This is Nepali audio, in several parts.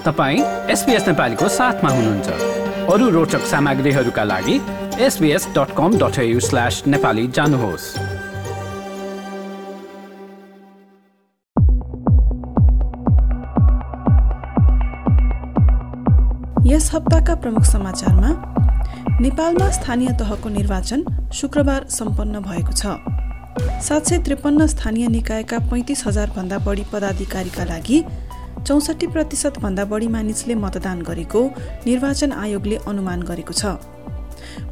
तपाईँ एसपिएस नेपालीको साथमा हुनुहुन्छ। अरू रोचक सामग्रीहरूका लागि SBS dot com dot slash Nepali जानुहोस्। यस हप्ताका प्रमुख समाचारमा नेपालमा स्थानीय तहको निर्वाचन शुक्रबार सम्पन्न भएको छ। सात सय त्रिपन्न स्थानीय निकायका पैँतिस हजारभन्दा बढी पदाधिकारीका लागि चौसठी प्रतिशतभन्दा बढी मानिसले मतदान गरेको निर्वाचन आयोगले अनुमान गरेको छ।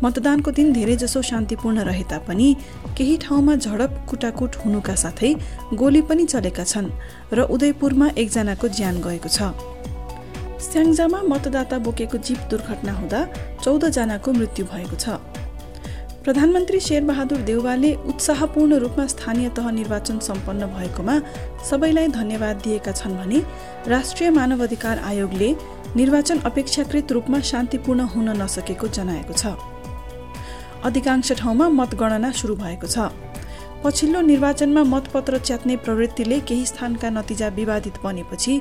मतदानको दिन धेरैजसो शान्तिपूर्ण रहे तापनि केही ठाउँमा झडप कुटाकुट हुनुका साथै गोली पनि चलेका छन् र उदयपुरमा एकजनाको ज्यान गएको छ। स्याङ्जामा मतदाता बोकेको जीप दुर्घटना हुँदा चौधजनाको मृत्यु भएको छ। प्रधानमन्त्री शेरबहादुर देउवाले उत्साहपूर्ण रूपमा स्थानीय तह निर्वाचन सम्पन्न भएकोमा सबैलाई धन्यवाद दिएका छन् भने राष्ट्रिय मानव अधिकार आयोगले निर्वाचन अपेक्षाकृत रूपमा शान्तिपूर्ण हुन नसकेको जनाएको छ। अधिकांश ठाउँमा मतगणना सुरु भएको छ। पछिल्लो निर्वाचनमा मतपत्र च्यात्ने प्रवृत्तिले केही स्थानका नतिजा विवादित बनेपछि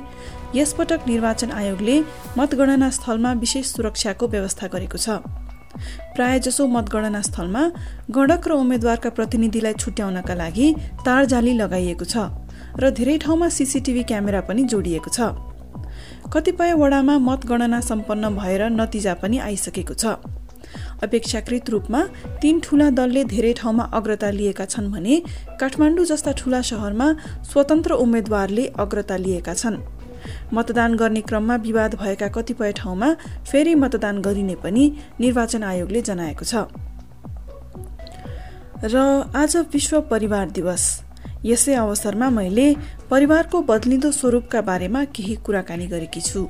यसपटक निर्वाचन आयोगले मतगणना स्थलमा विशेष सुरक्षाको व्यवस्था गरेको छ। प्रायजसो मतगणना स्थलमा गणक र उम्मेद्वारका प्रतिनिधिलाई छुट्याउनका लागि तारजाली लगाइएको छ र धेरै ठाउँमा सिसिटिभी क्यामेरा पनि जोडिएको छ। कतिपय वडामा मतगणना सम्पन्न भएर नतिजा पनि आइसकेको छ। अपेक्षाकृत रूपमा तीन ठूला दलले धेरै ठाउँमा अग्रता लिएका छन् भने काठमाडौँ जस्ता ठूला शहरमा स्वतन्त्र उम्मेद्वारले अग्रता लिएका छन्। मतदान गर्ने क्रममा विवाद भएका कतिपय ठाउँमा फेरि मतदान गरिने पनि निर्वाचन आयोगले जनाएको छ। र आज विश्व परिवार दिवस। यसै अवसरमा मैले परिवारको बदलिँदो स्वरूपका बारेमा केही कुराकानी गरेकी छु।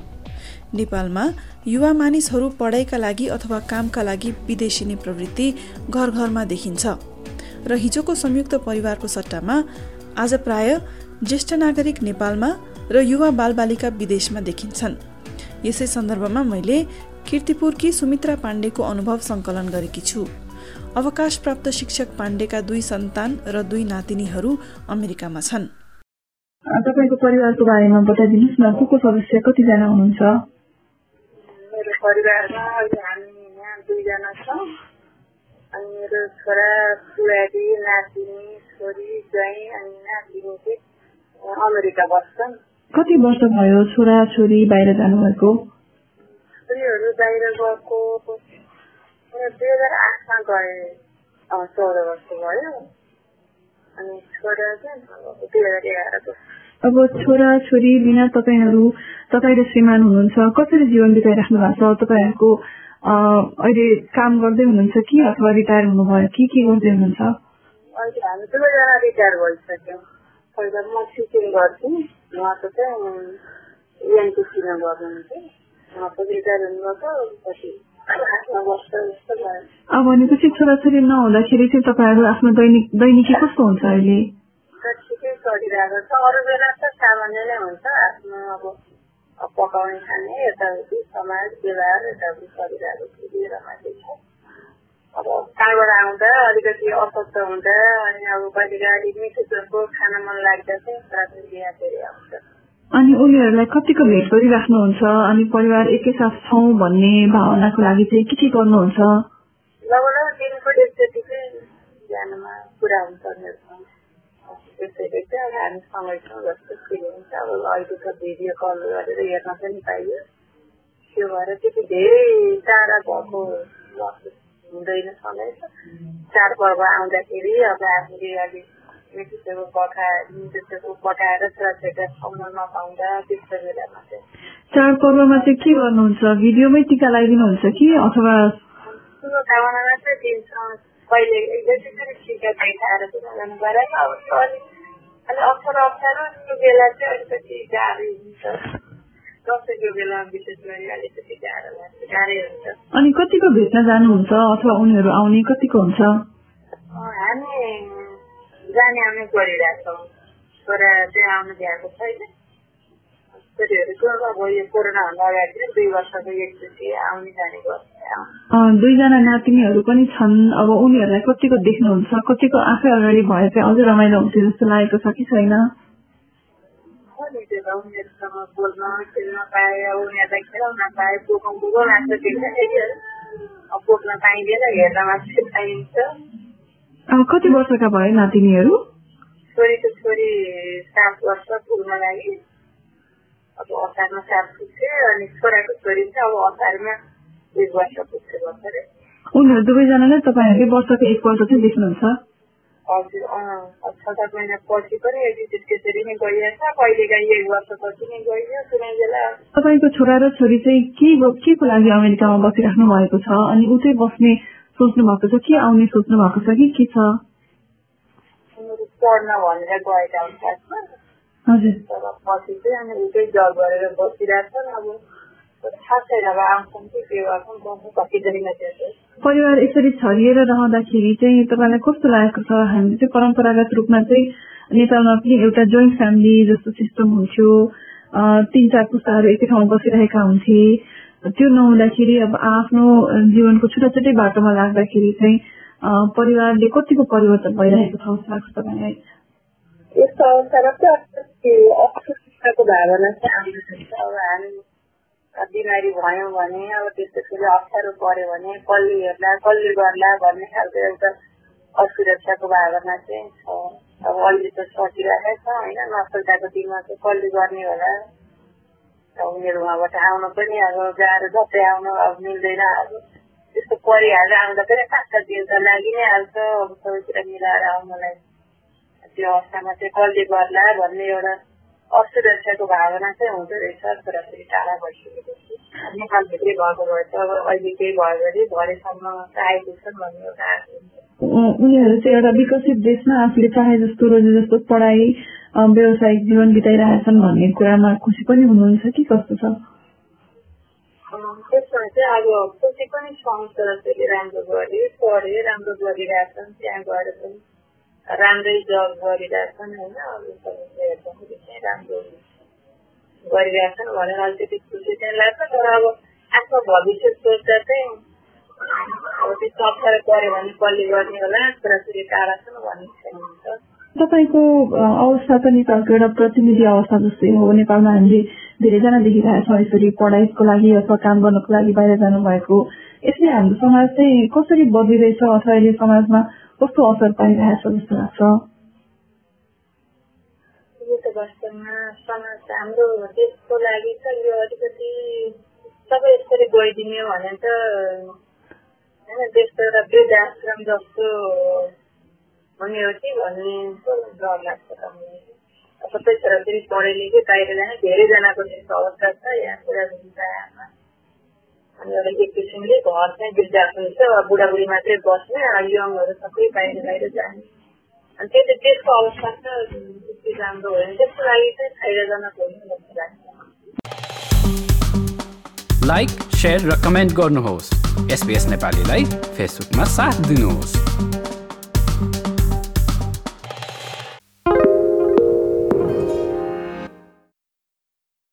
नेपालमा युवा मानिसहरू पढाइका लागि अथवा कामका लागि विदेशिने प्रवृत्ति घर घरमा देखिन्छ। र हिजोको संयुक्त परिवारको सट्टामा आज प्राय ज्येष्ठ नागरिक नेपालमा र युवा बालबालिका विदेशमा देखिन्छन्। यसै सन्दर्भमा मैले किर्तिपुरकी सुमित्रा पाण्डेको अनुभव सङ्कलन गरेकी छु। अवकाश प्राप्त शिक्षक पाण्डेका दुई सन्तान र दुई नातिनीहरू अमेरिकामा छन्। तपाईँको परिवारको बारेमा बताइदिनुहोस् न को को सदस्य कतिजना हुनुहुन्छ? मेरो परिवारमा अहिले हामी यहाँ दुईजना छौँ। अनि मेरो छोरा नातिनी छोरी ज्वाइँ अनि नातिनी चाहिँ अमेरिका बस्छन्। कति वर्ष भयो छोरा छोरी बाहिर जानुभएको? छोरीहरू बाहिर गएको दुई हजार आठमा गए चौध वर्ष भयो। अनि छोरा दुई हजार एघारको। अब छोरा छोरी बिना तपाईँहरू तपाईँ र श्रीमान हुनुहुन्छ कसरी जीवन बिताइराख्नु भएको छ? तपाईँहरूको अहिले काम गर्दै हुनुहुन्छ कि अथवा रिटायर हुनुभयो? कि के गर्दै हुनुहुन्छ? अहिले हामी दुवैजना रिटायर भइसक्यौँ। पहिला म टिचिङ गर्थेँ। उहाँको चाहिँ हुनुभएको अब भनेपछि छोराछोरी नहुँदाखेरि चाहिँ तपाईँहरू आफ्नो दैनिक दैनिकी कस्तो हुन्छ अहिले? त सामान्य नै हुन्छ आफ्नो अब पकाउने खाने यताउति समाज व्यवहार यताउति चलिरहेको छ अब कहाँबाट आउँदा अलिकति अस्वस्थ हुँदा अनि अब कहिले गाडी मिठो खान मन लाग्दा चाहिँ प्राथमिक फेरि आउँछ। अनि उनीहरूलाई कतिको भेट गरिराख्नुहुन्छ? अनि परिवार एकैसाथ छौँ भन्ने भावनाको लागि चाहिँ के के गर्नुहुन्छ? लगभग दिनको एकचोटि चाहिँ बिहानमा कुरा हुन्छ त्यसैले चाहिँ हामी सँगै जस्तो फिल हुन्छ। अब अहिले त भिडियो कल गरेर हेर्न पनि पाइयो। त्यो भएर त्यति धेरै टाढा भएको हुँदैन सँगै चाडपर्व आउँदाखेरि अब हामीले अलिक पकाएर छोराछोरीलाई खुवाउन नपाउँदा त्यस्तो बेलामा चाहिँ। चाडपर्वमा चाहिँ के गर्नुहुन्छ? भिडियोमै टिका लगाइदिनुहुन्छ कि अथवा शुभकामना चाहिँ दिन्छौँ? पहिले त्यसरी टिका देखाएर गर्नु पऱ्यो अब अलिक अलिक अप्ठ्यारो अप्ठ्यारो त्यो बेला चाहिँ अलिकति गाह्रो हुन्छ। दसैँको बेला विशेष गरी अलिकति गाह्रो लाग्छ गाह्रै हुन्छ अनि कतिको भेट्न जानुहुन्छ अथवा उनीहरू आउने कतिको हुन्छ? हामी जाने आउने गरिरहेछौँ छोरा चाहिँ आउनु भ्याएको छैन छोरीहरूको अब यो कोरोनाभन्दा अगाडि दुई वर्षको एकचोटि आउने जाने गर्छ दुईजना नातिनीहरू पनि छन्। अब उनीहरूलाई कतिको देख्नुहुन्छ? कतिको आफै अगाडि भए चाहिँ अझै रमाइलो हुन्थ्यो जस्तो लागेको छ कि छैन? खेल्न पाए देख्छ नि अब पाइँदैन मात्रै पाइन्छ अब कति वर्षका भए नातिनीहरू? छोरीको छोरी सात वर्ष पुग्न लागि। अब असारमा सात पुग्छ अनि छोराको छोरी चाहिँ अब असारमा एक वर्ष पुग्छ भर्खरै। उनीहरू दुवैजनाले तपाईँहरूले वर्षको एकपल्ट चाहिँ देख्नुहुन्छ। हजुर अँ छ सात महिना पछि पनि यदि त्यसरी नै गइरहेछ कहिले काहीँ एक वर्षपछि नै गइयो कुनै बेला। तपाईँको छोरा र छोरी चाहिँ के के को लागि अमेरिकामा बसिराख्नु भएको छ? अनि उतै बस्ने सोच्नु भएको छ कि आउने सोच्नु भएको छ कि के छ? पढ्न भनेर गएका हुन् खासमा हजुर। तर पछि चाहिँ अनि उतै जब गरेर बसिरहेछन् अब थाहा छैन अब आउँछन् कि के गर्छन् त्यो चाहिँ परिवार यसरी छरिएर रहँदाखेरि चाहिँ तपाईँलाई कस्तो लागेको छ हामी चाहिँ परम्परागत रूपमा चाहिँ नेपालमा पनि एउटा जोइन्ट फ्यामिली जस्तो सिस्टम हुन्थ्यो। तिन चार पुस्ताहरू एकै ठाउँमा बसिरहेका हुन्थे। त्यो नहुँदाखेरि अब आफ्नो जीवनको छुट्टा छुट्टै बाटोमा लाग्दाखेरि चाहिँ परिवारले कतिको परिवर्तन भइरहेको छ जस्तो लाग्छ तपाईँलाई? यस्तो अवस्थामा चाहिँ भावना चाहिँ हामी बिमारी भयौँ भने अब त्यसपछि अप्ठ्यारो पर्यो भने कसले हेर्ला कसले गर्ला भन्ने खालको एउटा असुरक्षाको भावना चाहिँ छ। अब अहिले त सकिरहेकै छ होइन? नसक्दाको दिनमा चाहिँ कसले गर्ने होला। उनीहरू उहाँबाट आउन पनि अब गाह्रो झट्टै आउन अब मिल्दैन। अब त्यस्तो परिहालेर आउँदा पनि पाँच सात दिन त लागि नै हाल्छ अब सबैतिर मिलाएर आउनलाई त्यो अवस्थामा चाहिँ कसले गर्ला भन्ने एउटा असुरक्षाको भावना चाहिँ हुँदो रहेछ छोराछोरी टाढा भइसकेपछि नेपालभित्रै भएको भए त अब अहिले केही भयो भने भरेसम्म त आइपुग्छन् भन्ने एउटा आश उनीहरू चाहिँ एउटा विकसित देशमा आफूले चाहे जस्तो रोजे जस्तो पढाइ व्यावसायिक जीवन बिताइरहेछन् भन्ने कुरामा खुसी पनि हुनुहुन्छ कि कस्तो छ? त्यसमा चाहिँ अब खुसी पनि छौँ छोराछोरी राम्रो गरे पढे राम्रो गरिरहेछन् त्यहाँ गएर पनि राम्रै जब गरिरहेछन् होइन? सबैले हेर्दाखेरि चाहिँ राम्रो गरिरहेछन् भनेर अलिकति खुसी चाहिँ लाग्छ तर अब आफ्नो भविष्य सोच्दा चाहिँ अब त्यस्तो अप्ठ्यारो पऱ्यो भने कसले गर्ने होला? छोराछोरी टाढा छन् भन्ने हुन्छ तपाईँको अवस्था त नेपालको एउटा प्रतिनिधि अवस्था जस्तै हो। नेपालमा हामीले धेरैजना देखिरहेछौँ यसरी पढाइको लागि अथवा काम गर्नको लागि बाहिर जानुभएको। यसले हाम्रो समाज चाहिँ कसरी बदलिरहेछ अथवा अहिले समाजमा कस्तो असर पारिरहेछ जस्तो लाग्छ वास्तवमा समाज हाम्रो देशको लागि त यो अलिकति सबै यसरी गइदिने भने त होइन देश त एउटा वृद्धाश्रम जस्तो हुने हो कि भन्ने डर लाग्छ त। सबै छोराछोरी पढे लेखे बाहिर जाने धेरैजनाको त्यस्तो अवस्था छ यहाँ आमा अनि एउटा एक किसिमले घर चाहिँ वृद्धाश्रम छ अब बुढाबुढी मात्रै बस्ने यङहरू सबै बाहिर बाहिर जाने अनि त्यो चाहिँ त्यसको अवस्था त त्यति राम्रो हो भने त्यसको लागि चाहिँ फाइदाजनक हो नि जस्तो लाग्छ लाइक सेयर र कमेन्ट गर्नुहोस् एसपिएस नेपालीलाई फेसबुकमा साथ दिनुहोस्